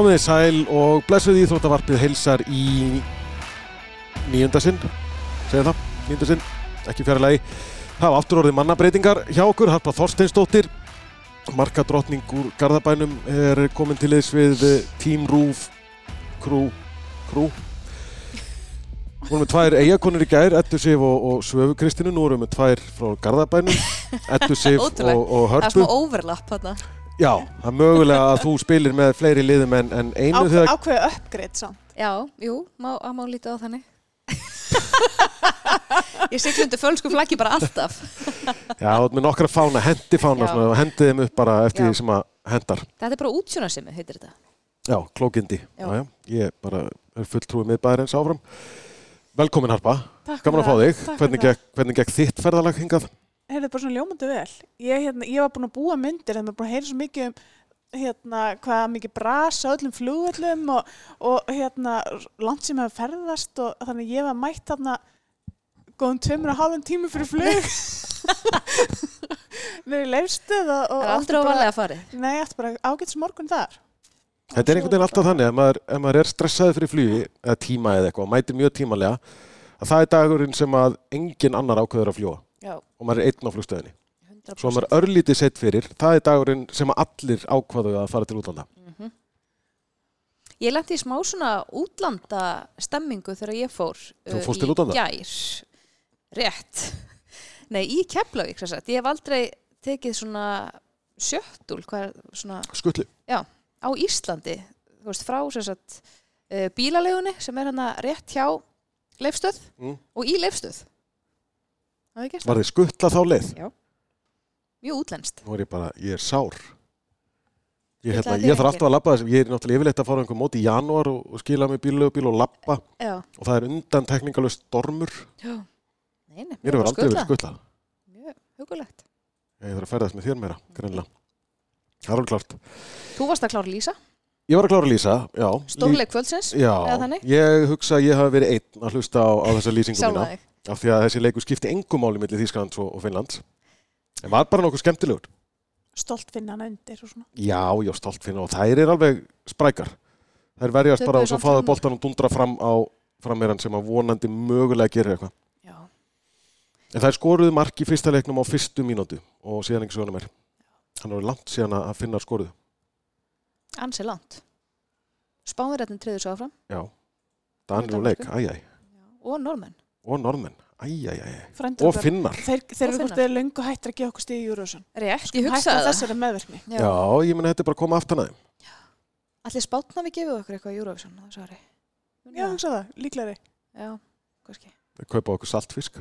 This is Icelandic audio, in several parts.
Komið þið sæl og blessuð íþróttavarpið heilsar í nýjunda sinn, segja það, nýjunda sinn, ekki fjara lagi. Það hafa aftur orðið mannabreitingar hjá okkur, Harpa Þorsteinsdóttir, markadrottning úr Garðabænum er komin til þess við Team Roof Crew, crew. Við vorum með tvær eigakonur í gær, Ettu Sif og, og Svöfu Kristinu, nú erum við tvær frá Garðabænum, Ettu Sif og, og Það er Hörpu. smá overlap þarna. Já, það er mögulega að þú spilir með fleiri liðum en, en einu Ákveð, þegar ákveðu uppgreitt samt. Já, jú, má, má lítið á þannig. ég sigla undir fölsku flaggi bara alltaf. Já, þú ert með nokkra fána, hendi fána og hendi þeim upp bara eftir Já. því sem að hendar. Þetta er bara útsjónarsimi, heitir þetta. Já, klókindi. Já. Já. Já, Ég bara er fulltrúið miðbæðarins áfram. Velkomin Harpa, Takk gaman að fá þig. Takk Hvernig gekk, hvernig gekk þitt ferðalag hingað? Heyrðu bara svona ljómandi vel. Ég, hérna, ég var búin að búa myndir en maður búin að heyra svo mikið um hérna, hvað mikið brasa öllum flugvöllum og, og hérna, langt sem hefur ferðast og þannig ég var mætt þarna góðum tveimur og halvum tími fyrir flug Nei, leifstuð og, og aldrei á átti bara- valega farið. Nei, ætti bara ágætis morgun þar Þetta er einhvern veginn alltaf þannig að maður, ef maður er stressaði fyrir flugi eða tíma eða eitthvað og mætir mjög tímalega að það er dagurinn sem að engin annar ákveður að fljúa Já, og maður er einn á flugstöðinni. 100%. Svo að maður er örlítið sett fyrir, það er dagurinn sem allir ákvaðu að fara til útlanda. Mhm. Ég lendi í smá svona útlanda stemmingu þegar ég fór Þú uh, fórst til útlanda? gær. Rétt. Nei, í Keflavík. Ég hef aldrei tekið svona sjöttul, hvað svona Skutli. á Íslandi, veist, frá sagt uh, bílalegunni sem er hana rétt hjá leifstöð Mm. og í leifstöð. Er Var þið skuttla þá leið? mjög útlenskt. Nú er ég bara, ég er sár. Ég, hérna, ég þarf alltaf að labba þessum, ég er náttúrulega yfirleitt að fara einhver móti í janúar og, og skila mig bílögubíl og Já. og það er undan tekningalust stormur. Já. Nei, nei, Mér bara aldrei verið skutlað. Mjög hugulegt. Ég þarf að ferðast með þér meira, greinlega. Það er alveg klart. Þú varst að klára Lísa, Ég var að klára að lýsa, já. stórleik kvöldsins, eða þannig? ég hugsa að ég hafi verið einn að hlusta á, á þessa lýsingu mína. sjálfa þig. Af því að þessi leikur skipti engum máli millir Þýskalands og, og Finnlands. En var bara nokkuð skemmtilegur. Stolt finna hann undir og svona Já, já, stolt finna og þær er alveg sprækar. Þær verjast Þau bara og svo fáðu boltan og dundra fram á frammeran sem að vonandi mögulega gerir eitthvað. Já. En þær skoruðu mark í fyrsta leiknum á fyrstu mínútu og síðan ekki svona meir. Hann var langt síðan að finna skoruðu. Ansi langt. Spánverðarnir triður svo áfram Já, Danir og leik, æjæj. og normenn. Og normenn, æjæjæj. Frændur Og finnar. Þeir, þeir Og eru hvort þeir löngu hættir að gefa okkur stíð í Júruvísson Rétt, ég Hættir hugsaði það. þessari meðverkni Já, ég menna þetta er bara að koma aftan að þeim. Allir spátna við gefið okkur eitthvað Eurovision á þessu ári. Já, hugsa það, líklegri Já, kannski. Þeir kaupa okkur saltfisk.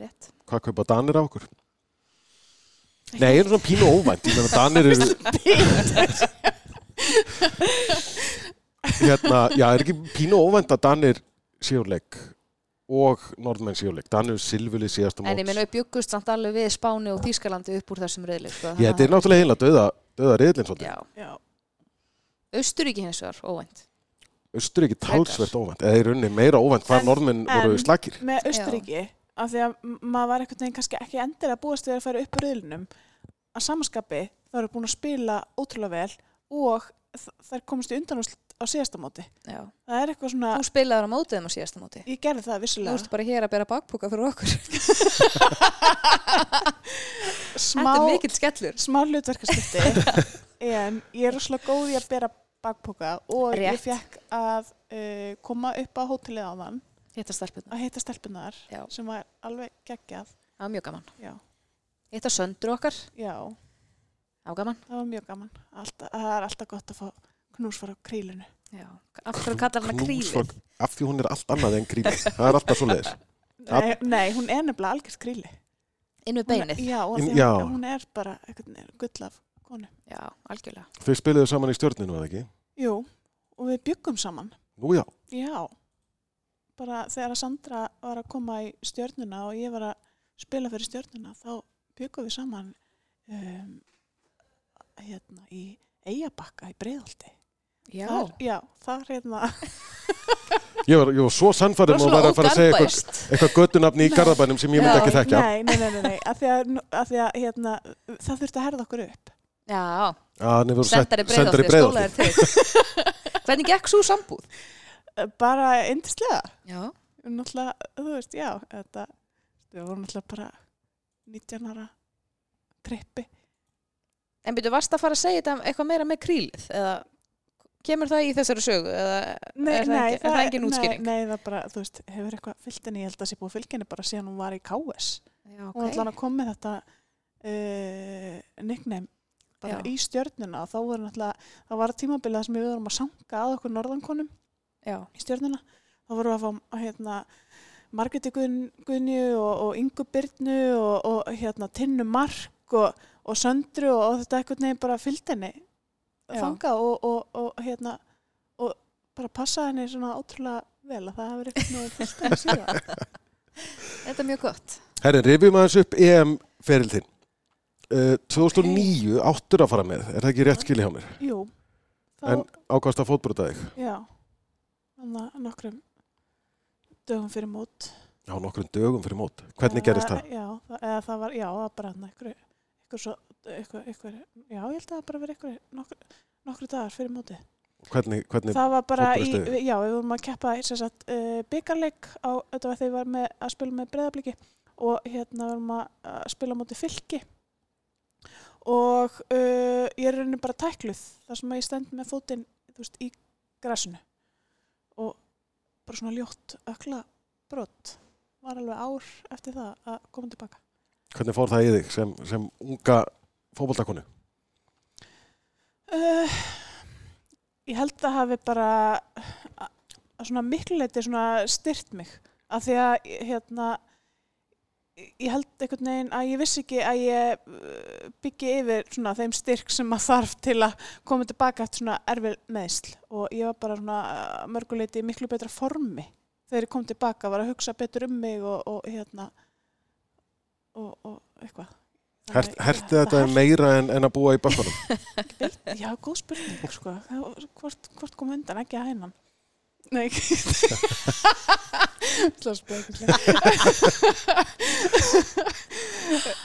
Rétt. Hvað kaupa Danir á okkur? Nei, ég er svona pínu óvænt. hérna, já, er ekki pínu óvænt að Danir séu úr leik og norðmenn séu úr leik. Danir eru silfulið síðasta mót. En ég meina við byggust samt alveg við Spáni og Þýskalandi upp úr þessum reyðli. Sko, Ég, þetta er náttúrulega heila döða, döða riðlinn svolítið. Já. Já, Austuríki hins vegar, óvænt. Östuríki talsvert óvænt. Eða í rauninni meira óvænt hvað En- norðmenn voru slakir. með Austuríki af því að maður var veginn kannski ekki endilega búast við að fara upp úr riðlinum að samanskapi það eru búin að spila ótrúlega vel og þær komist í undanúsl á síðasta móti Já. það er eitthvað svona, Þú spilaður á mótiðum á síðasta móti. ég gerði það Þú vissulega ert bara hér að bera bakpúka fyrir okkur. smá, Þetta er mikill skellur. smá hlutverkaskipti en ég er rosalega góð í að bera bakpoka og ég Rétt. fekk að uh, koma upp á hótelið á þann Hitta stelpunna. að hitta stelpunar Já. sem var alveg geggjað Það var mjög gaman. já, Hitta söndur okkar. já, Það var gaman. það var mjög gaman alltaf, það er alltaf gott að fá knús frá krílinu Já. Af hverju kallar hana kríli? Knúsflokk, af því hún er allt annað en kríli. Það er alltaf svo leiðis. nei, nei, hún er nefnilega algjört kríli Inn við beinið. já, því já. hún, hún er bara gull af konu Já, algjörlega. Þau spiluðu saman í stjörninu, eða ekki? jú, og við byggum saman Nú já. já bara þegar að Sandra var að koma í stjörnuna og ég var að spila fyrir stjörnuna þá byggum við saman um, hérna í Eyjabakka í Breiðholti Já. þar, já, þar hérna Ég var, ég var svo sannfærum að vera að fara að segja eitthvað, eitthvað göttunafni í. Garðabænum sem ég myndi ekki þekkja. nei, nei, nei, nei, nei. Að því að, að, því að hérna, það þurfti að herða okkur upp Já, Já, hann hefur sendar í sendar í breiðholti, breiðholti. skólaðir til. Hvernig gekk svo sambúð? bara yndislega Já. náttúrulega, þú veist, já þetta, við vorum náttúrulega bara 19 ára trippi En byrju, varst að fara að segja þetta eitthvað meira með krílið? Eða kemur það í þessari sögu? Eða er það, ekki, er það engin útskýring? Nei, nei, það bara, þú veist, hefur eitthvað fyllt henni, ég held að það sé búið fyllt henni bara síðan hún var í KS Já, hún var allan að koma með þetta uh, nickname bara Já. í stjörnuna og þá var náttúrulega, það var tímabilið sem við vorum að sanga að okkur norðankonum Já, í stjörnuna þá vorum við að fá hérna Margreti Gun, Gunju og, og Ingu Byrnu og, og hérna Tinnu Mark og, og Söndru og, og þetta eitthvað neginn bara fyllt henni Já. þanga og, og, og hérna og bara passa henni svona ótrúlega vel að það hefur eitthvað neginn fyllt henni síðan þetta er mjög gott. Herri, rifjum aðeins upp EM-feril þinn. Uh, 2009 áttur að fara með, er það ekki rétt skilja hjá mér? Jú, þá, En ákvæmst að fótbrota þig já þannig að nokkrum dögum fyrir mót á nokkrum dögum fyrir mót. Hvernig gerist það? Já, það, eða það var, já, það var bara hann eitthvað, eitthvað svo, eitthvað, eitthvað, já, ég held að það bara verið eitthvað, nokkur, nokkru dagar fyrir móti. Hvernig, hvernig, Það var bara í, já, við vorum að keppa í uh, byggarleik á, þetta var þegar ég var með að spila með breyðabliki og hérna við vorum að, spila móti fylki og uh, ég er rauninni bara tækluð þar sem að ég stend með fótinn, þú veist, í græsunu og bara svona ljótt ökla brott var alveg ár eftir það að koma tilbaka. Hvernig fór það í þig sem, sem unga fótboltakonu? Uh, ég held að hafi bara svona miklu leiti svona styrt mig af því að hérna ég held einhvern veginn að ég vissi ekki að ég uh, byggi yfir svona þeim styrk sem maður þarf til að koma tilbaka eftir svona erfið meðsl og ég var bara svona mörguleiti miklu betra formi þegar ég kom tilbaka var að hugsa betur um mig og, og hérna og, og eitthvað Hert, Þannig- herti það þetta herti- meira en, en að búa í bakkanum? Já, góð spurning, sko. Hvort, hvort kom undan, ekki að hænan? Nei, ekki. Það spurning.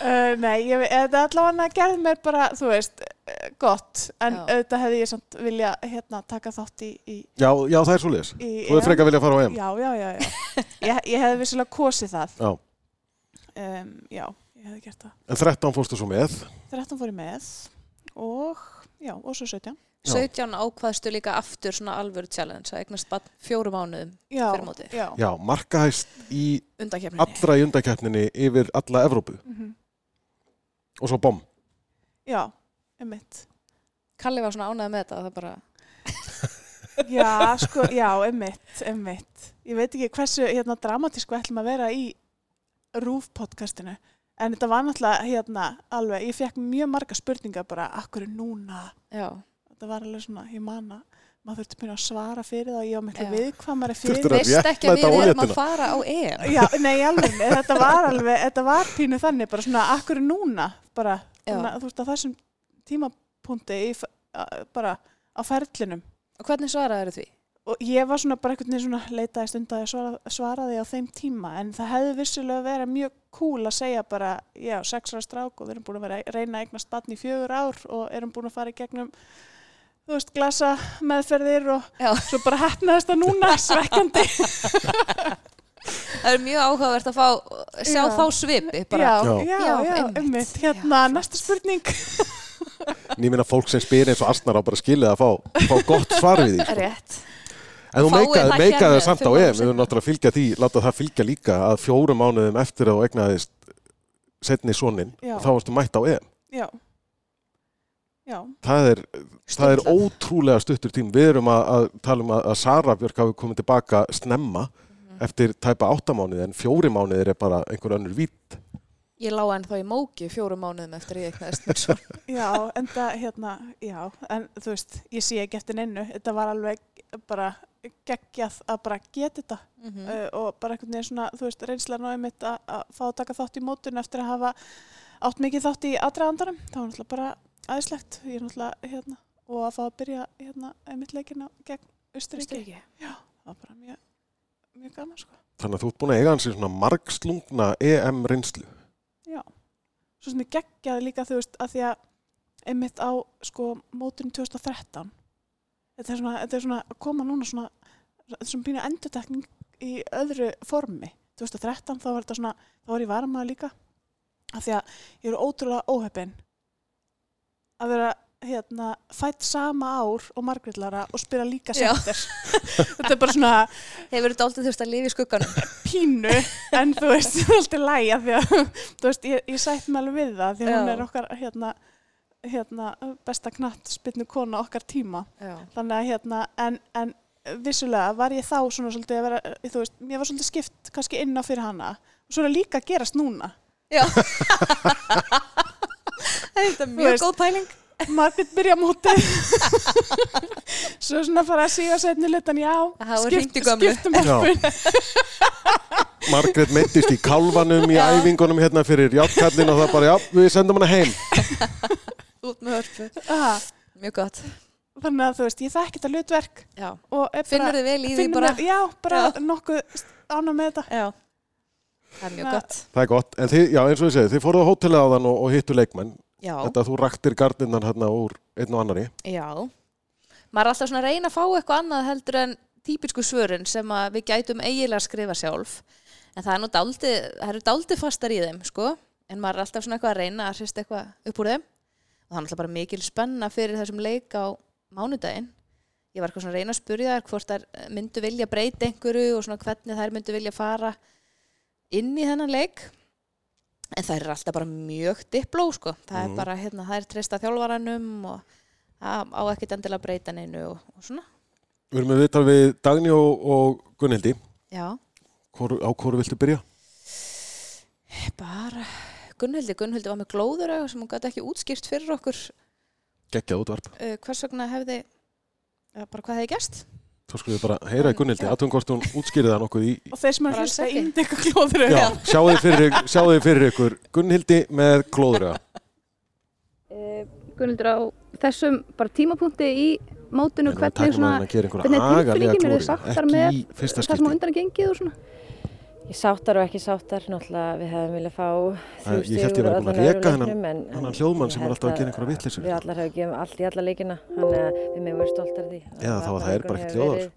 uh, nei, ég, þetta allavega gerði mér bara, þú veist, eh, gott. En Já. auðvitað hefði ég samt vilja hérna, taka þátt í... í, Já, já, það er svo liðs. í Þú er frekar vilja að fara á EM. Já, já, já. já. Ég, ég hefði vissilega kosið það. Já. Um, já, ég hefði gert það. En 13 fórstu svo með. 13 fór ég með og, já, og svo 17. Já. 17 ákvaðstu líka aftur svona alvöru challenge að eignast bara fjóru mánuðum Já, Fyrir mótið. já. Já, markahæst í allra í undakeppninni yfir alla Evrópu. Mm Og svo bom. Já, einmitt. Kalli var svona ánægð með þetta og það bara, Já, sko, já, einmitt, einmitt. Ég veit ekki hversu hérna, dramatísku ætlum að vera í RÚF podcastinu. En þetta var náttúrulega hérna alveg, ég fekk mjög marga spurningar bara, akkur er núna? já, Þetta var alveg svona, ég manna, maður þurfti að svara fyrir það og ég var miklu Já. viðkvæmari fyrir Þurftir að veist ekki að við erum að fara á EM. Já, nei, alveg, þetta var alveg, þetta var pínu þannig, bara svona, akkur er núna, bara, svona, þú veist, á þessum tímapunkti, bara á ferlinum. Og hvernig svaraður því? Og ég var svona bara einhvern veginn svona leitaði stund að ég svara, svaraði á þeim tíma en það hefði vissulega verið mjög cool að segja bara, já, sex ára strák og við erum búin að vera að reyna að eignast batn í fjögur ár og erum búin að fara í gegnum þú veist, glasa meðferðir og Já. svo bara hefnaðist það núna svekkjandi. Það er mjög áhugavert að fá, sjá Já. þá svipi bara. já, Já. já, Já, einmitt. Hérna, Já, næsta spurning. Minna fólk sem spyr eins og Asnar á bara skilið að fá, fá gott svar við því. sko. Rétt. En þú meikaði, það hérna það samt á EM, við höfum náttúrulega að fylgja því, láta það fylgja líka að fjórum mánuðum eftir að þú egnaðist setni sonin, Já. þá varstu mætt á EM. Já. Já, Það er, það er ótrúlega stuttur tím. Við erum að, að tala um að, að Sara Björk hafi komið tilbaka snemma Mhm. eftir tæpa áttamánuði en fjóri mánuðir er bara einhver önnur vít. Ég lá ennþá í móki fjórum mánuðum eftir að ég eignast minn svo. já, en það, hérna, já, en þú veist, ég sé ekki eftir neinu, þetta var alveg bara geggjað að bara geta þetta Mhm. uh, og bara einhvern veginn svona, þú veist, reynslega náði mitt að, að fá að taka þátt í mótun eftir að hafa átt mikið þátt í aðdraðandanum, það var náttúrulega bara aðeinslegt, ég er náttúrulega, hérna, og að fá að byrja, hérna, einmitt leikina gegn Östuríki, Austurríki. það var bara mjög, mjög gaman, sko. Þannig að þú ert búin að eiga hans í svona margslungna EM reynslu. Já, svo sem ég geggjaði líka þú veist að því að einmitt á sko mótunum 2013 þetta er svona, þetta er svona að koma núna svona, þetta er svona pínu endurtekning í öðru formi. 2013 þá var þetta svona, þá var ég varmaður líka. Af því að ég eru ótrúlega óheppin að vera hérna, fætt sama ár og Margrétlara og spila líka sendir þetta er bara svona Hefur þetta aldrei þurft að lifa í skugganum? pínu en þú veist, alltaf læg af því að þú veist, ég, ég sætt mig alveg við það því að hún er okkar hérna, hérna, besta knatt spynnu kona okkar tíma Já. þannig að hérna, en, en vissulega var ég þá svona svolítið að vera, þú veist, mér var svolítið skipt kannski inn á fyrir hana og svo er það líka gerast núna Já. þetta er mjög veist. góð pæling. Margrét byrja mótið svo svona fara að síga setni lutan, já, gömlu. skiptum Margrét meittist í kálfanum í æfingunum hérna fyrir játkallin og það bara, já, við sendum hana heim. Út með hörpu. Aha, Mjög gott. þannig að þú veist, ég þekki þetta hlutverk Já. og er Finnur bara, þið vel í því bara? já, bara Já. nokkuð ána með þetta Já. Það er mjög Na- gott. Það er gott, en þið, já, eins og ég segi, þið fóruð á hótelið á þann og, og hittu leikmenn. Já. Þetta að þú raktir gardinnan hérna úr einn og annari. Já. Maður er alltaf svona að reyna að fá eitthvað annað heldur en típisku svörin sem að við gætum eiginlega að skrifa sjálf. En það er nú dáldi, það eru dáldi fastar í þeim, sko. En maður er alltaf svona eitthvað að reyna að Og það er alltaf bara mikil spenna fyrir þessum leik á mánudaginn. Ég var eitthvað svona að reyna að spurja þær hvort þær myndu vilja breyta einhverju og svona hvernig þær myndu vilja fara inn í þennan leik. En það er alltaf bara mjög dipló, sko. Það Mhm. er bara, hérna, það er treysta þjálfaranum og á ekkert endilega breyta neinu og, og svona. Við erum með viðtal við Dagný og, og Gunnhildi. Já, Hvor, á hvoru viltu byrja? bara Gunnhildi, Gunnhildi var með glóður sem hún gæti ekki útskýrt fyrir okkur Geggjað útvarp. uh, hvers vegna hefði ja, bara hvað hefði gerst Þá skulum við bara heyra í Gunnhildi. Aðtum hvort hún útskýrið það nokkuð í... og þeir sem er að hlusta ekki. klóður Já, sjáu þið fyrir, fyrir ykkur. Gunnhildi með klóðurega. Eh, Gunnildur á þessum bara tímapunkti í við hvernig, svona, að hvernig er agalega tilfinningin? Eru þið Ekki með það sem á undan er gengið og svona Ég sáttar og ekki sáttar, náttúrulega við hefum viljað fá þrjú ég hélt ég stig úr væri búin að þennan en hljóðmann ég sem er held alltaf að gera að einhverjar vitleysu. Við allar hefum gefið allt í alla leikina, þannig að við meðum verið stoltar af því. Eða þá að það er bara ekkert hljóðar.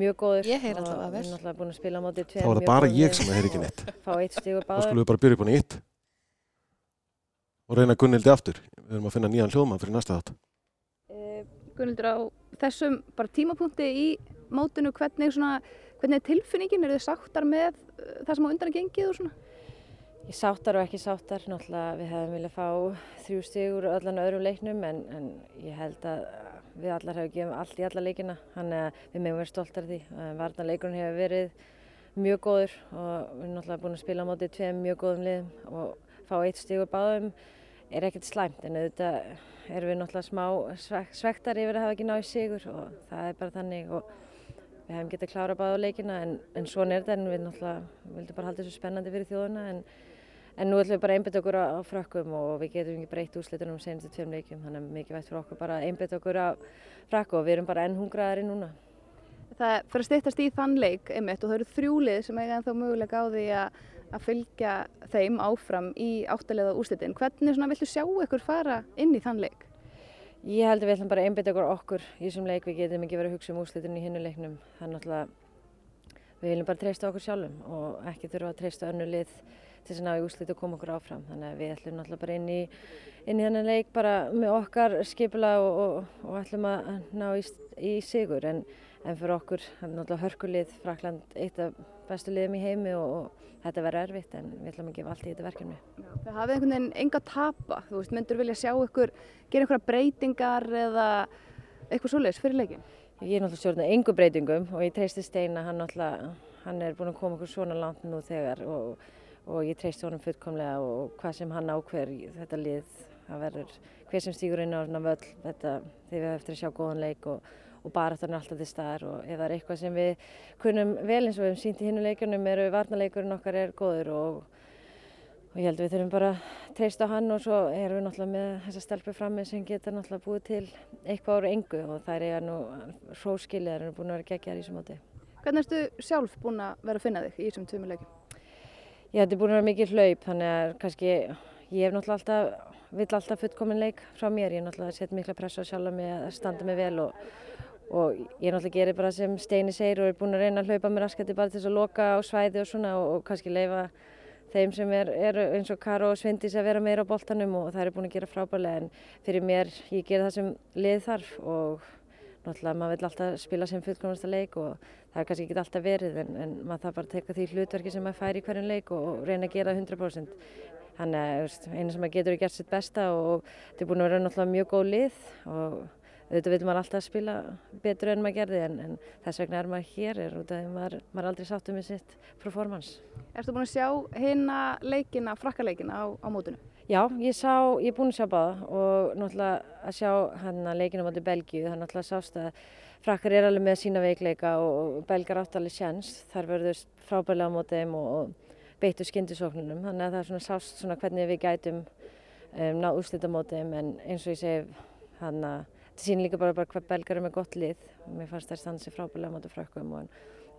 Mjög góður. Ég heyri og allavega vel. Við erum náttúrulega búin að spila á móti Þá tveim var það bara ég sem að heyri ekki neitt. Fá eitt stigur Þá báðum. skulum við bara byrja upp á nýtt. Og reyna Gunnhildi aftur. Við erum að finna nýjan hljóðmann fyrir næsta þátt. Eh, Gunnildur á þessum bara tímapunkti í mótinu hvernig, svona, hvernig er tilfinningin, eru þið sáttar með það sem á undan er gengið og svona Ég sáttar og ekki sáttar, náttúrulega við hefum viljað fá þrjú stig úr öllan öðrum leiknum en, en ég held að við allar hefum gefið allt í alla leikina, þannig að við meðum verið stoltar því. Varnarleikurinn hefur verið mjög góður og við erum náttúrulega búin að spila á móti tveim mjög góðum liðum og fá eitt stig úr báðum er ekkert slæmt en auðvitað erum við náttúrulega smá svek svektar yfir að hafa ekki náðu sigur og það er bara þannig og við hefum getað klárað báða leikina en, en svona er þetta en við náttúrulega vildum bara halda þessu spennandi fyrir þjóðuna en En nú ætlum við bara að einbytta okkur á, á frökkum og við getum ekki breytt úrslitunum senastu tveim leikjum. Þannig að mikið vægt fyrir okkur bara að einbytta okkur á frakku og við erum bara enn hungraðari núna. Það fyrir að styttast í þann leik einmitt og það eru þrjúlið sem eiga ennþá mögulega á því að, að fylgja þeim áfram í áttalega úrslitin. Hvernig viltu sjá ykkur fara inn í þann leik? Ég held að við ætlum bara að einbytta okkur okkur í þessum leik. Við getum ekki verið að hugsa um úrslitunum í hinnu leiknum. Er náttúrulega, við viljum bara treysta okkur sjálfum og ekki þurfa að treysta önnu lið til þess að ná í úrslit og koma okkur áfram. Þannig að við ætlum náttúrulega bara inn í, inn í þennan leik bara með okkar skipula og, og, og ætlum að ná í, í sigur. En, en fyrir okkur, er náttúrulega hörkulið, Frakland eitt af bestu liðum í heimi og, og þetta verður erfitt en við ætlum að gefa allt í þetta verkefni. Það hafið einhvern veginn enga að tapa, þú veist, myndur vilja sjá ykkur gera einhverja breytingar eða eitthvað svoleiðis fyrir leikin? Ég er náttúrulega stjórnað engu breytingum og ég treysti Steina, hann, náttúrulega, hann er búinn að koma okkur svona langt nú þegar og, og ég treysti honum fullkomlega og hvað sem hann ákver þetta lið, það verður hver sem stígur inn á völl þetta þegar við höfum eftir að sjá góðan leik og, og bara þetta er alltaf til staðar og ef það er eitthvað sem við kunum vel eins og við hefum sínt í hinnu leikunum eru varnarleikurinn okkar er góður og Og ég held að við þurfum bara að treysta á hann og svo erum við náttúrulega með þessa stelpu frammi sem geta náttúrulega búið til eitthvað ára engu og þær eiga nú hróskilið, þær eru búin að vera geggjar í þessum móti. Hvernig ertu sjálf búin að vera að finna þig í þessum tveimur leikum? Ég er búin að vera mikið hlaup þannig að kannski ég hef náttúrulega alltaf, vill alltaf fullkomin leik frá mér. Ég hef náttúrulega sett mikla pressa á sjálf mig að standa mig vel og, og ég náttúrulega gerir bara sem Steini segir og er búin að reyna að hlaupa með raskati bara til þess að loka á svæði og svona og, og kannski leifa þeim sem er, er eins og Karo og Svindis að vera meira á boltanum og það er búin að gera frábærlega en fyrir mér, ég ger það sem lið þarf og náttúrulega maður vil alltaf spila sem fullkomnasta leik og það er kannski ekki alltaf verið en, en maður þarf bara að teka því hlutverki sem maður fær í hverjum leik og, og reyna að gera 100%. Þannig að einu sem maður getur er gert sitt besta og þetta er búin að vera náttúrulega mjög góð lið og auðvitað vil maður alltaf spila betur en maður gerði en, en þess vegna er maður hér er út af því maður, maður aldrei sáttu með sitt performance. Erstu búin að sjá hérna leikina, frakkaleikina á, á mótinu? Já, ég sá, ég er búin að sjá báða og náttúrulega að sjá hérna leikina motið Belgíu, það er náttúrulega sást að frakkar er alveg með sína veikleika og belgar átt alveg sjans, þar verður frábæðilega á mótið þeim og, og beittu skyndisóknunum, þannig að það er svona sást svona hvernig við gætum um, náð úrslita mótið þeim en eins og ég segi hann að þetta sýnir líka bara, bara hvað belgar eru með gott lið og mér fannst það stansi frábæðilega motið frökkum en,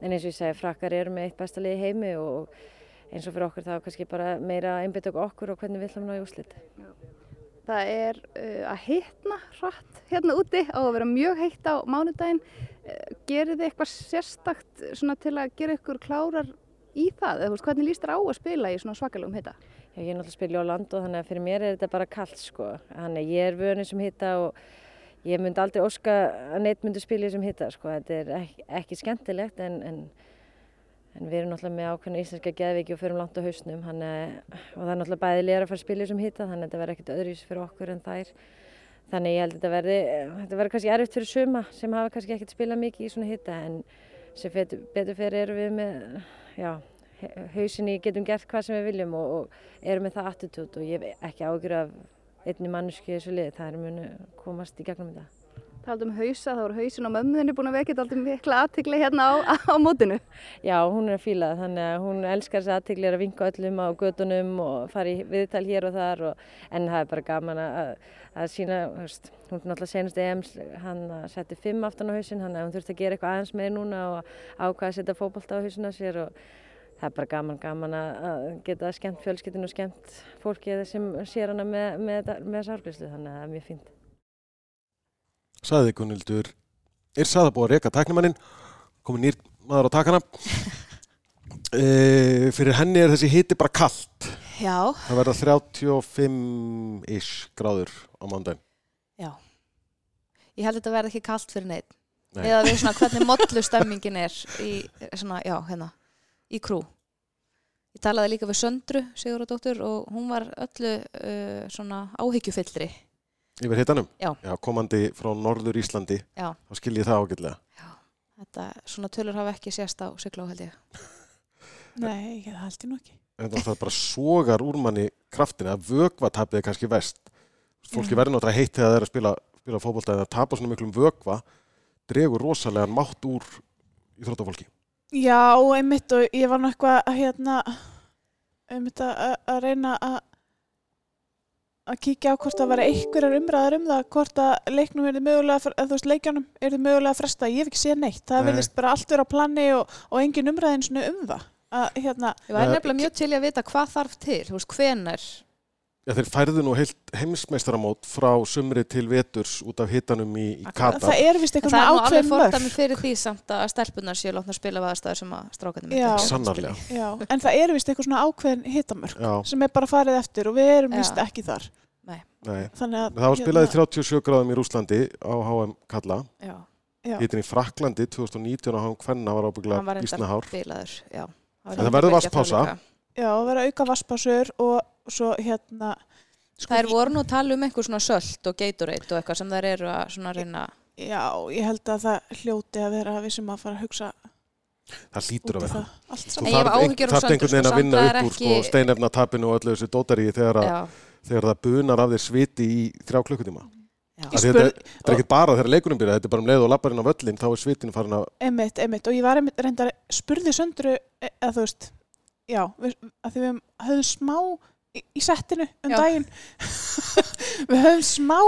en eins og ég segi frakkar eru með eitt besta lið heimi og eins og fyrir okkur þá kannski bara meira einbit okkur og hvernig við ætlum að ná í úslit. Það er uh, að hittna hratt hérna úti á að vera mjög heitt á mánudaginn. Uh, gerir þið eitthvað sérstakt til að gera ykkur klárar í það? Eða, hvernig líst þér á að spila í svona svakalugum hitta? Já, ég er náttúrulega að spila í Orlando þannig að fyrir mér er þetta bara kallt sko. Þannig að ég er vönið sem hitta og ég myndi aldrei óska að neitt myndi spila í sem hitta sko. Þetta er ekki, ekki skemmtilegt en, en En við erum náttúrulega með ákveðna íslenska geðviki og förum langt á hausnum hana, og það er náttúrulega bæði lera að fara að spila sem hitta þannig að þetta verður ekkert öðruvísi fyrir okkur en þær. Þannig ég held að þetta verði, þetta verður kannski erfitt fyrir suma sem hafa kannski ekkert spilað mikið í svona hitta en sem betur fyrir erum við með, já, hausinni getum gert hvað sem við viljum og, og erum með það attitút og ég hef ekki ágjur af einni mannsku í þessu lið, það er munu komast í gegnum þetta. Talað um hausa, þá er hausin á mömmuðinni búin að vekja alltaf mikla aðtikli hérna á, á mótinu. Já, hún er að fíla það, þannig að hún elskar þessi aðtikli að vinka öllum á gödunum og fara í viðtal hér og þar og, en það er bara gaman að, að sína, veist, hún er náttúrulega senast EM, hann setti fimm aftan á hausin, hann þurfti að gera eitthvað aðeins með núna og ákvaði að setja fókbalt á hausina sér og það er bara gaman, gaman að geta skemmt fjölskyttinu og skemmt fólki sem sér hana með, með, með sárgríslu, þannig að það er mjög fínt. Saði Gunnildur er saða búið að reyka tæknumannin komið nýr maður á takana. E, fyrir henni er þessi hiti bara kallt Já, það verða 35-ish gráður á mándaginn já. Ég held að þetta verði ekki kallt fyrir neitt. Nei. Eða við svona hvernig modlu stemmingin er í, svona, já, hérna, í krú. Ég talaði líka við Söndru, Sigurðardóttur, og hún var öllu uh, svona áhyggjufyllri. yfir hitanum, Já. komandi frá Norður Íslandi Já. þá skil ég það ágætlega Þetta, svona tölur hafa ekki sést á held ég. Nei, ég held ég nú ekki. en það bara sogar úr manni kraftina að vögvatapið er kannski vest fólki Já. verður náttúrulega heitt þegar það er að spila, spila fótbolta eða tapa svona miklum vögva dregur rosalega mátt úr íþróttafólki Já, einmitt og ég var eitthvað að hérna einmitt að, að- að reyna að að kíkja á hvort það var einhverjar umræðar um það hvort að leiknum er mögulega fre- eða þú veist leikjanum er mögulega fresta ég hef ekki séð neitt, það Nei. verðist bara allt vera á plani og, og engin umræðin svona um það að hérna, Ég var nefnilega mjög til að vita hvað þarf til, þú veist, hvenar. Já, þeir færðu nú heilt heimsmeistaramót frá sumri til veturs út af hitanum í, í Katar. það er vist eitthvað það er nú alveg ákveðin mörg fyrir því samt að stelpunar séu látna að spila við aðstæður sem að strákarnir Já. ekki Sannarlega. Já, en það er vist eitthvað svona ákveðin hitamörk Já, sem er bara farið eftir og við erum vist ekki þar nei. þannig að Það var spilaði 37 gráðum í Rúslandi á HM Kalla. Já, já, Hitin í Fraklandi 2019 á HM Kvenna var hann ábygglega var bísna reyndar hár. bilaður, já. Það verður vatnspása. já, að vera auka vassbásur og svo hérna sko, Það er voru nú að tala um einhver svona sölt og Gatorade og eitthvað sem þær eru að svona reyna Já, ég held að það hljóti að vera að við sem að fara að hugsa Það hlýtur að vera. Þú þarf einhvern veginn sko, að vinna er upp úr sko, steinefnatapinu og öllu þessu dótari þegar, þegar það bunar af þér sviti í þrjá klukkutíma. já. Af því Þetta þetta er ekki bara þegar leikunum byrja, þetta er bara um leið og labbarinn á völlin, þá er svitinu farin að... Einmitt, einmitt, og ég var einmitt reyndar spurði söndru, e- eða þú veist já, við, að því við höfum smá í, í settinu um Já. daginn við höfum smá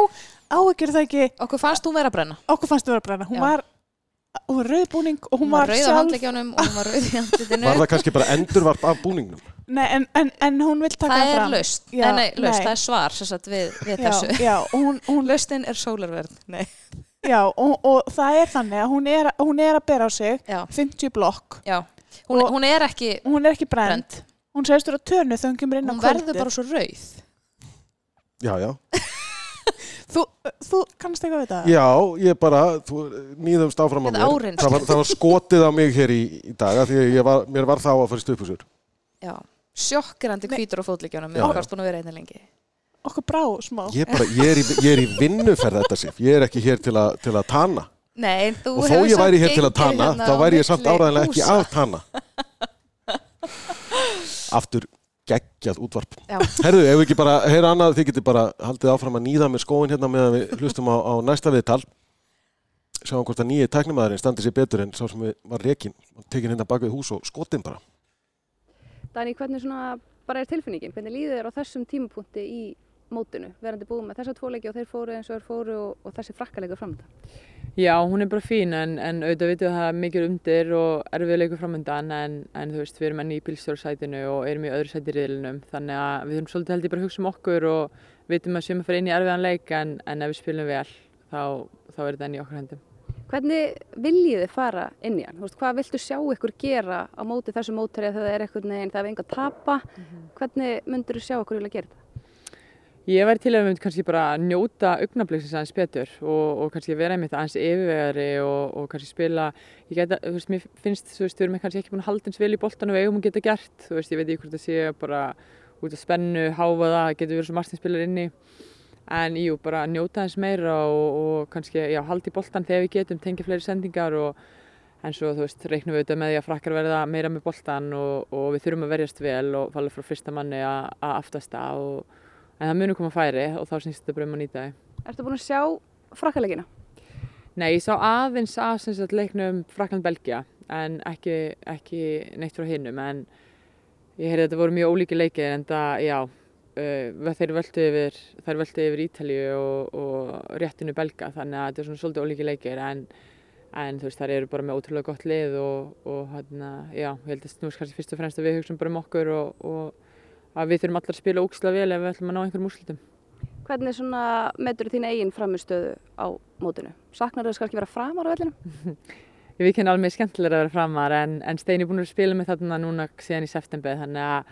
áhyggjur það ekki, Okkur fannst hún vera að brenna. okkur fannst við vera að brenna hún Já. var, hún var rauðbúning og hún, Hún var rauð á sjálf handleikjónum og hún var rauð í handlitinu. Var það kannski bara endurvarp af búningnum? nei, en, en, en hún vil taka Það er fram laust, Já, nei, nei, laust, nei. það er svar sem sagt, við, við já, þessu. já, og hún, hún Laustin er sólarverð. Nei. Já, og, og það er þannig að hún er, hún er að bera á sig Já, 50 blokk. já. Hún, Og- hún er ekki Hún er ekki brend. brend. Hún segist úr að tönu þegar hún kemur inn á Hún kvöldið. verður bara svo rauð. Já, já. Þú, þú kannast eitthvað við það? Já, ég bara, þú nýðumst áfram á mér. áreynslu. Það var, það var skotið á mig hér í, í dag af því að ég var, mér var þá að fara í stupusur. Já. Sjokkirandi Nei. hvítur á fótleikjónum. Já, Mér varst búin að vera einnig lengi. Okkur brá smá. Ég, bara, ég, er í, ég er í vinnuferð þetta sif. Ég er ekki hér til, a, til að tana. Nei, þú Og þó hefur ég samt væri hér til að gengið tana, hérna þá á væri ég samt milli áræðilega ekki að tana. Aftur geggjað útvarp. Já. Herðu, ef við ekki bara, heyra annað, þið getur bara haldið áfram að nýða með skóin hérna meðan við hlustum á, á næsta viðtal. Sjáum hvort að nýji tæknimaðurinn standi sér betur en sá sem við var rekin. Tekin hérna bak við hús og skotin bara. Dani, hvernig svona bara er tilfinningin? Hvernig líður þér á þessum tímapunkti í mótinu? Verandi búið með þessa tvo leiki og þeir fóru eins og þeir fóru og, og þessi frakkaleikur framönda. Já, hún er bara fín en, en auðvitað vitum við að það er mikið undir og erfið leikur framöndan en, en þú veist, við erum enni í bílstjórnsætinu og erum í öðru sæti riðlinum þannig að við þurfum svolítið held ég bara að hugsa um okkur og vitum að sjöma fyrir inn í erfiðan leik en, en ef við spilum vel þá, þá er þetta enni í okkar hendum. Hvernig viljið þið fara inn í hann? Veist, hvað viltu sjá ykkur gera á móti þessu mótari þegar það er eitthvað neginn, það er enga að tapa? Hvernig myndur þú sjá okkur vilja gera þetta? Ég væri til að við myndum kannski bara njóta augnabliksins aðeins betur og, og kannski vera einmitt aðeins yfirvegari og, og kannski spila, ég geta, þú veist, mér finnst, þú veist, við erum kannski ekki búin að halda eins vel í boltan og eigum að geta gert, þú veist, ég veit ekki hvort það sé bara út af spennu, háfa það, getur verið svo Martin spilar inni, en jú, bara njóta aðeins meira og, og kannski, já, halda í boltan þegar við getum, tengja fleiri sendingar og en svo, þú veist, reiknum við auðvitað með því að frakkar verða meira með boltan og, og við þurfum að verjast vel og falla frá fyrsta manni að að aftasta og en það munum koma færi og þá snýst þetta bara um að nýta þau. Ertu búin að sjá frakkaleikina? Nei, ég sá aðeins sagt leiknum Frakland-Belgia en ekki, ekki neitt frá hinnum en ég heyrði að þetta voru mjög ólíki leikir en það, já, uh, þeir völdu yfir, yfir Ítalíu og, og réttinu Belga þannig að þetta er svona svolítið ólíki leikir en, en þú veist, þær eru bara með ótrúlega gott lið og, og hérna, já, ég held að snúst kannski fyrst og fremst að við hugsaum bara um okkur og, og að við þurfum allar að spila ógislega vel ef við ætlum að ná einhverjum úrslitum. Hvernig metur þín eigin framistöðu á mótinu? Saknar þau kannski vera framar á vellinum? Ég veit henni alveg skemmtilega að vera framar en, en Steini er búin að spila með þarna núna síðan í september þannig að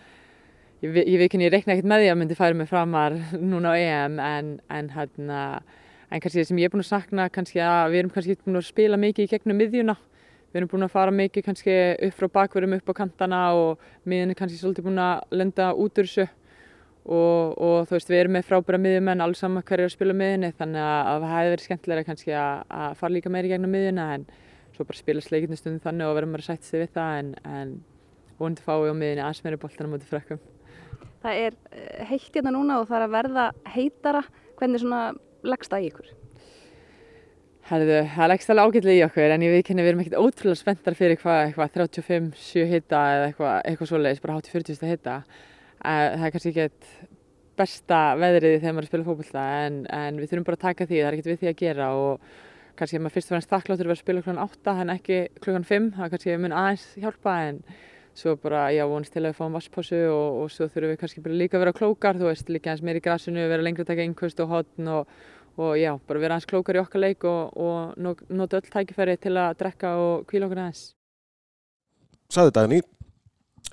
ég, ve- ég veit henni, ég reikna ekkert með því að myndi færa mig framar núna á EM en, en hérna en kannski það sem ég er búin að sakna kannski að við erum kannski búin að spila mikið í gegnum miðjuna við erum búin að fara mikið kannski upp frá bakverðum upp á kantana og miðjun er kannski svolítið búin að lenda út úr þessu og, og þú veist við erum með frábæra miðjumenn alls saman hverju er að spila á miðjunni þannig að, að það hefði verið skemmtilega kannski að, að fara líka meira í gegnum miðjuna en svo bara spila sleikinu stundum þannig og verðum bara að sætta sig við það en, en vonandi fái á miðjunni aðeins meira boltan á móti frekkum. Það er eh, heitt hérna núna og það er að verða heitara. Hvernig svona leggst það í ykkur? Herðu, það leggst alveg ágætlega í okkur en ég henni við erum ekkert ótrúlega spenntar fyrir hvað, eitthvað 35, 7 hita eða eitthvað, eitthvað svoleiðis, bara hátt í 40 hita. Það er kannski ekkert besta veðrið þegar maður að spila fókbalta en, en við þurfum bara að taka því, það er ekkert við því að gera og kannski er maður fyrst og fremst þakkláttur vera að spila klukkan 8 en ekki klukkan 5, það kannski mun aðeins hjálpa en svo bara, já, vonast til að við fáum vasspásu og, og svo þurfum við kannski líka að vera klókar, þú veist, líka eins meir í grasinu, vera lengra að taka innkvöst og hotn og, og já, bara vera aðeins klókar í okkar leik og, og no- nota öll tækifæri til að drekka og kvíla okkur aðeins. Saði Dagný,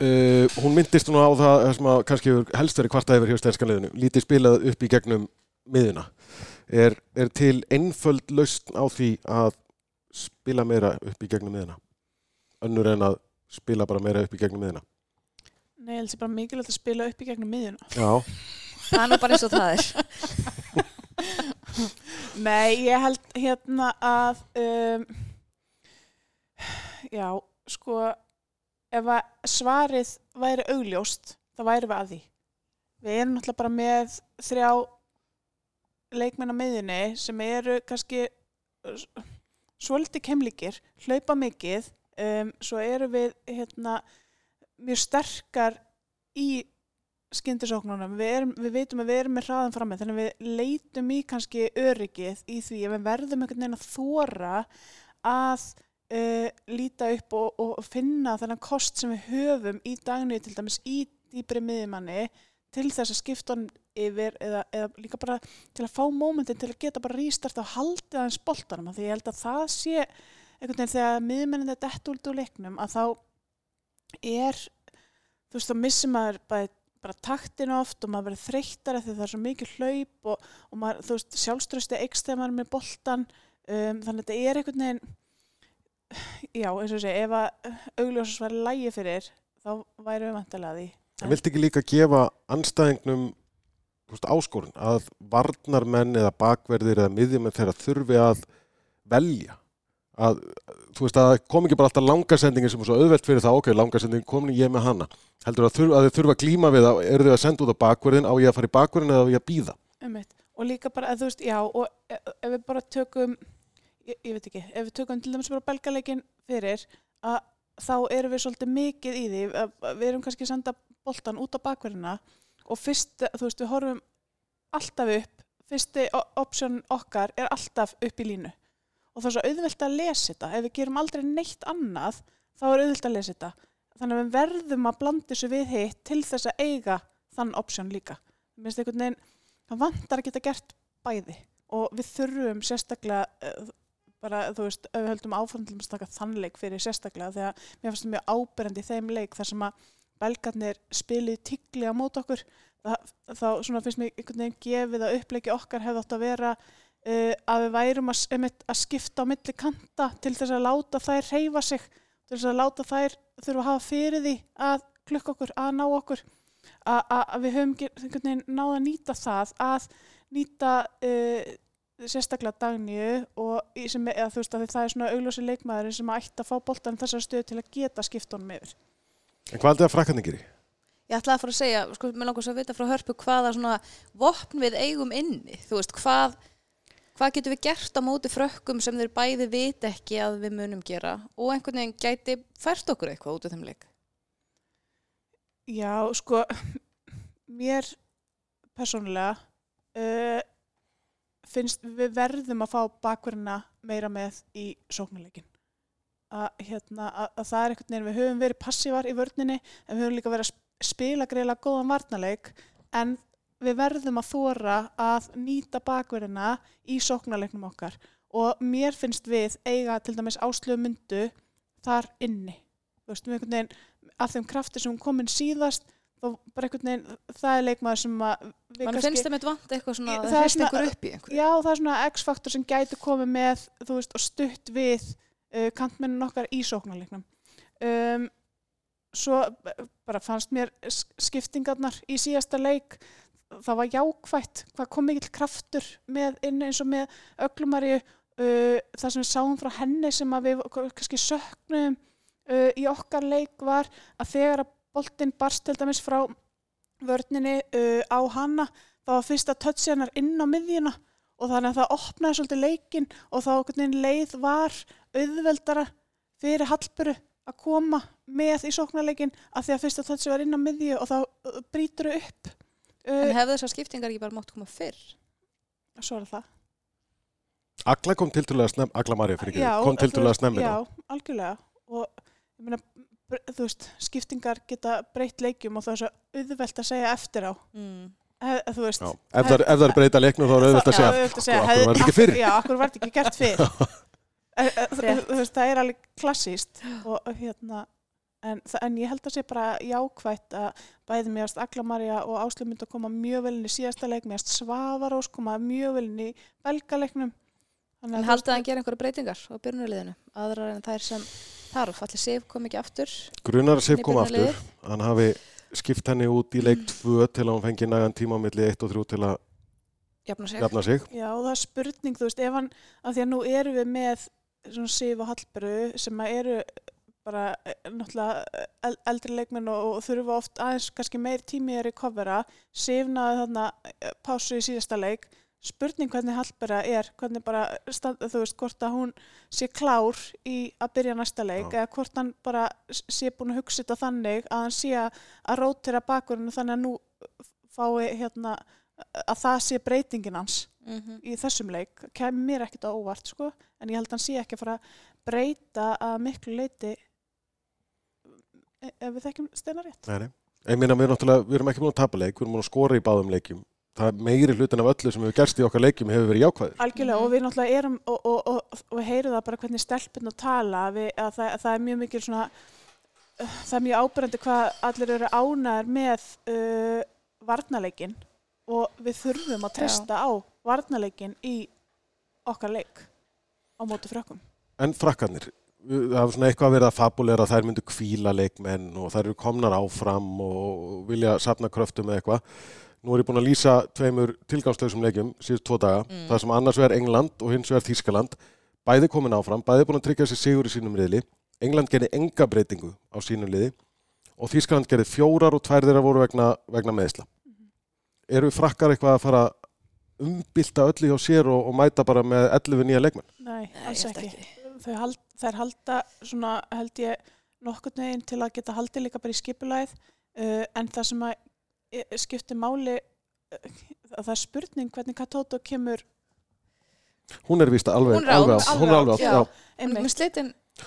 uh, hún myndist nú á það það sem að kannski helst verið kvarta yfir hjá stenskan liðinu. Lítið spilað upp í gegnum miðuna. Er, er til einföld lausn á því að spila meira upp í gegnum miðuna? Önnur en að spila bara meira upp í gegnum miðuna? Nei, ég held sér bara mikilvægt að spila upp í gegnum miðjuna. Já. Það er nú bara eins og það er. Nei, ég held hérna að um, já, sko ef að svarið væri augljóst, þá væri við að því. Við erum náttúrulega bara með þrjá leikmenn á miðjunni sem eru kannski svolítið kemlíkir, hlaupa mikið, um, svo eru við hérna mjög sterkar í skyndisóknunum, við, erum, við veitum að við erum með hraðan fram með, þannig að við leitum í kannski öryggið í því að við verðum einhvern veginn að þóra að uh, líta upp og, og finna þennan kost sem við höfum í dagnu til dæmis í dýbri miðjumanni til þess að skipta honum yfir eða, eða líka bara til að fá mómentin til að geta bara rístart og haldið aðeins boltanum. Því ég held að það sé einhvern veginn þegar miðmennin þetta dett út úr leiknum að þá er þú veist þá missir maður bara, bara taktin oft og maður verður þreyttara því það er svo mikið hlaup og, og maður, þú veist sjálfströsti eikst þegar maður er með boltan um, þannig að þetta er einhvern veginn já eins og sé ef að augljósas væri lægi fyrir þá væri við vantilega því. En viltu ekki líka gefa anstæðingnum áskorun að varnarmenn eða bakverðir eða miðjumenn þeirra þurfi að velja að þú veist að kom ekki bara alltaf langasendingin sem er svo auðvelt fyrir það, ok, langasendingin komin ég með hana. Heldur að, að þið þurfa að glíma við að eru þið að senda út á bakverðin á ég að fara í bakverðin eða á ég að býða Einmitt. og líka bara, að þú veist, já og e- ef við bara tökum ég, ég veit ekki, ef við tökum til dæmis bara belgaleikin fyrir, að þá erum við svolítið mikið í því að, við erum kannski að senda boltan út á bakverðina og fyrst, þú veist, við horfum alltaf upp, fyrsti option okkar er alltaf upp í línu og það er svo auðvelt að lesa þetta. Ef við gerum aldrei neitt annað þá er auðvelt að lesa þetta. Þannig að við verðum að blanda þessu við hitt til þess að eiga þann option líka. Mér finnst einhvern veginn það vantar að geta gert bæði. Og við þurfum sérstaklega eh, bara, þú veist, ef við höldum áfram til að taka þannleik fyrir sérstaklega þegar mér finnst það mjög áberandi í þeim leik þar sem að belgarnir spilið tiggli á mót okkur. Þá svona finnst mér einhvern veginn gefið að uppleiki okkar hefði átt að vera uh, að við værum að, einmitt, að skipta á milli kanta til þess að láta þær reyfa sig til þess að láta þær þurfa að hafa fyrir því að klukka okkur, að ná okkur að, að, að við höfum ger- einhvern veginn náð að nýta það að nýta uh, sérstaklega dagníu og í sem, eða, þú veist að það er svona augljósi leikmaður sem ætti að fá boltan þessar stöð til að geta skipt honum yfir. En hvað er þetta að frakkarnir gerir? Ég ætlaði að fara að segja, sko, mér langar svo að vita frá hörpu hvaða svona vopn við eigum inni, þú veist, hvað, hvað getum við gert á móti frökkum sem þeir bæði vit ekki að við munum gera og einhvern veginn gæti fært okkur eitthvað út af þeim leik. Já, sko, mér persónulega uh, finnst við verðum að fá bakverðina meira með í sóknuleikin. Að, hérna, að, að það er einhvern veginn, við höfum verið passívar í vörninni en við höfum líka verið að sp- spila greiðlega góðan varnarleik en við verðum að þóra að nýta bakverðina í sóknarleiknum okkar og mér finnst við eiga til dæmis áslöfu myndu þar inni. Þú veist, við einhvern veginn af þeim krafti sem komin síðast þá bara einhvern veginn, það er leikmaður sem að við Man finnst þeim eitthvað vant eitthvað svona, það það svona- ykkur upp í einhverju. Já, það er svona X-faktor sem gæti komið með, þú veist, og stutt við uh, kantmennin okkar í sóknarleiknum. Um, svo bara fannst mér skiptingarnar í síðasta leik, það var jákvætt, hvað kom mikill kraftur með inn eins og með öglumarju, uh, það sem við sáum frá henni sem við kannski söknum uh, í okkar leik var að þegar að boltinn barst til dæmis frá vörninni uh, á hana þá var fyrsta touch hennar inn á miðjuna og þannig að það opnaði svolítið leikinn og þá veginn leið var auðveldara fyrir Hallburu að koma með í sóknarleikin að því að fyrsta touchi var inn á miðju og þá brýtur þau upp En uh, hefðu þessar skiptingar ekki bara mátt koma fyrr? Svo er það. Agla kom til til að snem, Agla Marja fyrir ekki, kom til þú til að veist, snemmi Já, algjörlega. Og ég meina, bre- þú veist, skiptingar geta breytt leikjum og það er svo auðvelt að segja eftir á. Mm. He, þú veist Já, ef það ef það er breyta leiknum þá er auðvitað að segja, auðvelt sko, hefði- akkur var þetta ekki fyrir. Já, akkur var þetta ekki gert fyrr? Eh, eh, þú veist, það er alveg klassíst og hérna en, en ég held að sé bara jákvætt að bæði mér Agla Marja og Áslu myndi að koma mjög vel inn í síðasta leik mér Svavarós koma mjög vel inn í belgaleiknum En haldið að hann gera einhverja breytingar á byrjunarliðinu? Aðrar en þær sem þarf. Allir Sif kom ekki aftur. Grunar Sif kom aftur, hann hafi skipt henni út í leik 2 til að hún fengi nægan tíma á milli 1 og 3 til að Jafna sig. jafna sig. Já, og það er spurning, þú veist, ef hann af því að nú erum við með svona Sif og Hallberu sem að eru bara eh, náttúrulega el- eldri leikmenn og, og þurfa oft aðeins kannski meir tími að recovera Sif náði þarna eh, pásu í síðasta leik. Spurning hvernig Hallbera er hvernig bara, stand, þú veist, hvort að hún sé klár í að byrja næsta leik Já. eða hvort hann bara sé búin að hugsa þetta þannig að hann sé að, að rótira bakurinn þannig að nú fái hérna að það sé breytingin hans Mm í þessum leik. Kemur mér ekkert á óvart sko en ég held að hann sé ekki að fara að breyta að miklu leiti ef við þekkjum steina rétt Nei, nei. Ég meina, við, náttúrulega- við erum ekki búin að tapa leik, við erum búin að skora í báðum leikjum það er meiri hlutin af öllu sem hefur gerst í okkar leikjum hefur verið jákvæður. Algjörlega og við náttúrulega erum og, og, og, og heyrum það bara hvernig stelpinn að tala við, að það, að það er mjög mikil svona uh, það er mjög ábyrjandi hvað allir eru ánæður með uh, varnarleikin og við þurfum að treysta á varnarleikin í okkar leik á móti frökkum. En frakkarnir, það hefur svona eitthvað verið að fabulera að þær myndu kvíla leikmenn og þær eru komnar áfram og vilja safna kröftum eða eitthvað. Nú er ég búin að lýsa tveimur tilgangslösum leikjum síðust tvo daga, Mm. það sem annars vegar England og hins vegar Þískaland, bæði komin áfram, bæði búin að tryggja sér sigur í sínum riðli. England gerði enga breytingu á sínum liði og Þískaland gerði fjórar og tvær þeirra voru vegna, vegna meðsla. Eru frakkar eitthvað að fara umbylta öllu hjá sér og, og mæta bara með 11 nýja leikmenn? Nei, alls ekki. Þau hald, þær halda svona held ég nokkurn veginn til að geta haldið líka bara í skipulæð uh, en það sem að e, skiptir máli uh, að það er spurning hvernig Katóto kemur Hún er vist alveg, Hún er alveg, out. á- hún er alveg, átt. En með slitin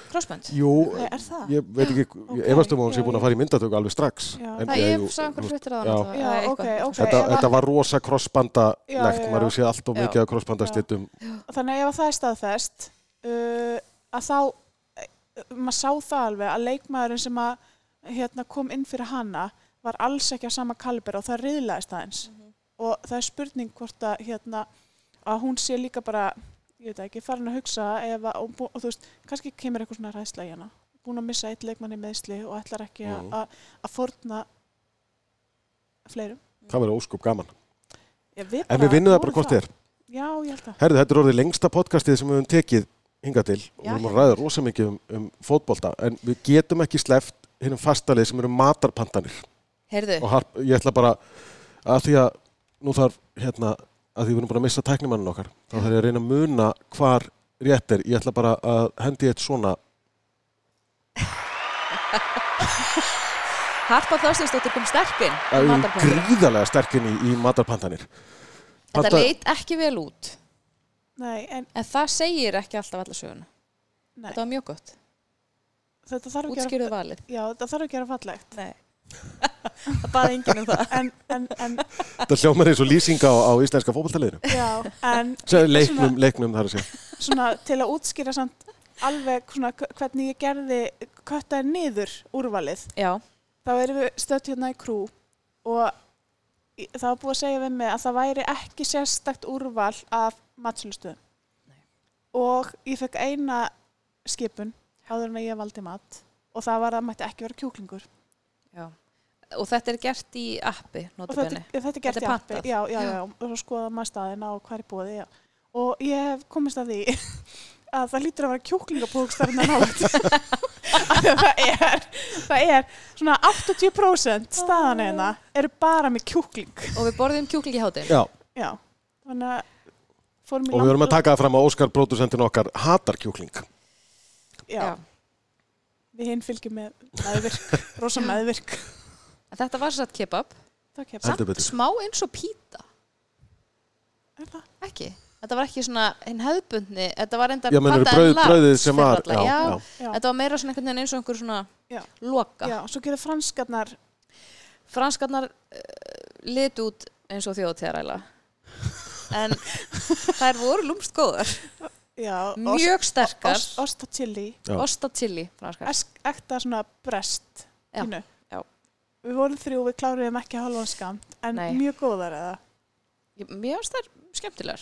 crossband. Jú, Nei, er það? ég veit ekki, Ok, ég efast um að hún sé já, búin að fara í myndatöku alveg strax. Já. En Það ég- ég jú, sá einhver þú- hlutir að já. það. Já, ok, ok. Þetta, að- þetta var rosa crossbanda Já, legt, já, maður hefur séð allt og mikið af crossbanda stittum. Þannig að ef að það er staðfest uh, að þá uh, maður sá það alveg að leikmaðurinn sem að hérna, kom inn fyrir hana var alls ekki á sama kaliber og það riðlaðist aðeins og það er spurning hvort að hérna, að hún sé líka bara ég veit ekki, farin að hugsa ef að, og, bú- og þú veist, kannski kemur eitthvað svona ræðsla í hana búin að missa eitt leikmann í meðsli og ætlar ekki að- Mhm. að að fórna fleirum Það verður óskup gaman. Já, við En við vinnum það bara hvort er. Já, ég held að Herðu, þetta er orðið lengsta podcastið sem við höfum tekið hingað til og við höfum að ræða rosa mikið um, um fótbolta en við getum ekki sleppt hinnum fastalið sem eru matarpantanir. Heyrðu, og harp, ég ætla bara að því að nú þarf hérna að því við erum bara að missa tæknimannin okkar þá þarf ég að reyna að muna hvar rétt er. Ég ætla bara að hendi eitt svona. Harpa Þorstinsdóttir kom sterkinn. gríðarlega sterkinn í, í matarpantanir. Þetta Panta- leit ekki vel út. Nei, en En það segir ekki alltaf alla söguna. nei, Þetta var mjög gott. þetta þarf að gera Útskýruðu valið. Já, þetta þarf að gera fallegt Nei. það baði enginn um það. en, en, en, þetta hljómar eins og lýsinga á, á íslenska en leiknum, leiknum þar að segja svona til að útskýra samt alveg svona hv- hvernig ég gerði köttaði niður úrvalið Já, þá erum við stödd hérna í krú og það var búið að segja við mig að það væri ekki sérstakt úrval af matsölustöðum. Og ég fekk eina skipun áður en ég valdi mat og það var að mætti ekki vera kjúklingur. Já. Og þetta er gert í appi, og þetta, þetta er gert Þetta er í appi já, já, já, Já. og svo skoða maður staðina og hvað er búið já. og ég hef komist að því að það lítur að vera kjúklingabókstarinn að nátt það er það er svona 80% staðana hérna eru bara með kjúkling. Og við borðum kjúkling í hátinn. Já, já, þannig að í og við verum að taka það fram að Óskar pródusentin okkar hatar kjúkling já, við hinn fylgjum með meðvirk, rosa meðvirk En þetta var satt kebab. Smá eins og píta. Er það? Ekki. Þetta var ekki svona hinn hefðbundni. Þetta var enda Já, brauð, brauðið sem var Já, já. já. Já. Þetta var meira svona einhvern veginn eins og einhver svona Já. loka. já, svo getur franskarnar Franskarnar uh, lit út eins og þjóðtíðaræla. En þær voru lúmst góðar. já, Mjög sterkar. ost, ost og chili Já. Osta chili, franskar. Esk- ekta svona brest Já, já. Við vorum þrjú, við kláruðum ekki hálfan skamt en Nei. mjög góðar eða finnst þær skemmtilegar.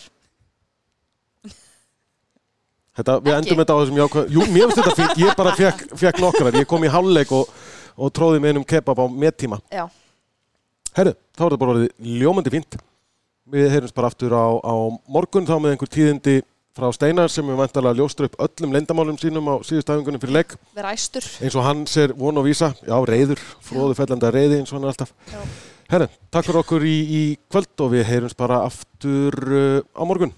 Þetta, við Ekki. endum þetta á þessum jákvæð Jú, mér finnst þetta ég bara fekk, fekk nokkrar Ég kom í hálfleik og, og tróði með einum kebab á mettíma Já. Herru, þá er þetta bara orðið ljómandi fínt Við heyrjumst bara aftur á, á morgun þá með einhver tíðindi frá Steinar sem við vantarlega ljóstur upp öllum leyndamálum sínum á síðustæfingunum fyrir leik Vera æstur. eins og hans er von og vísa já, reyður, fróðu fellanda reyði eins og hann er alltaf Já. Herru, takk fyrir okkur í, í kvöld og við heyrjumst bara aftur uh, á morgun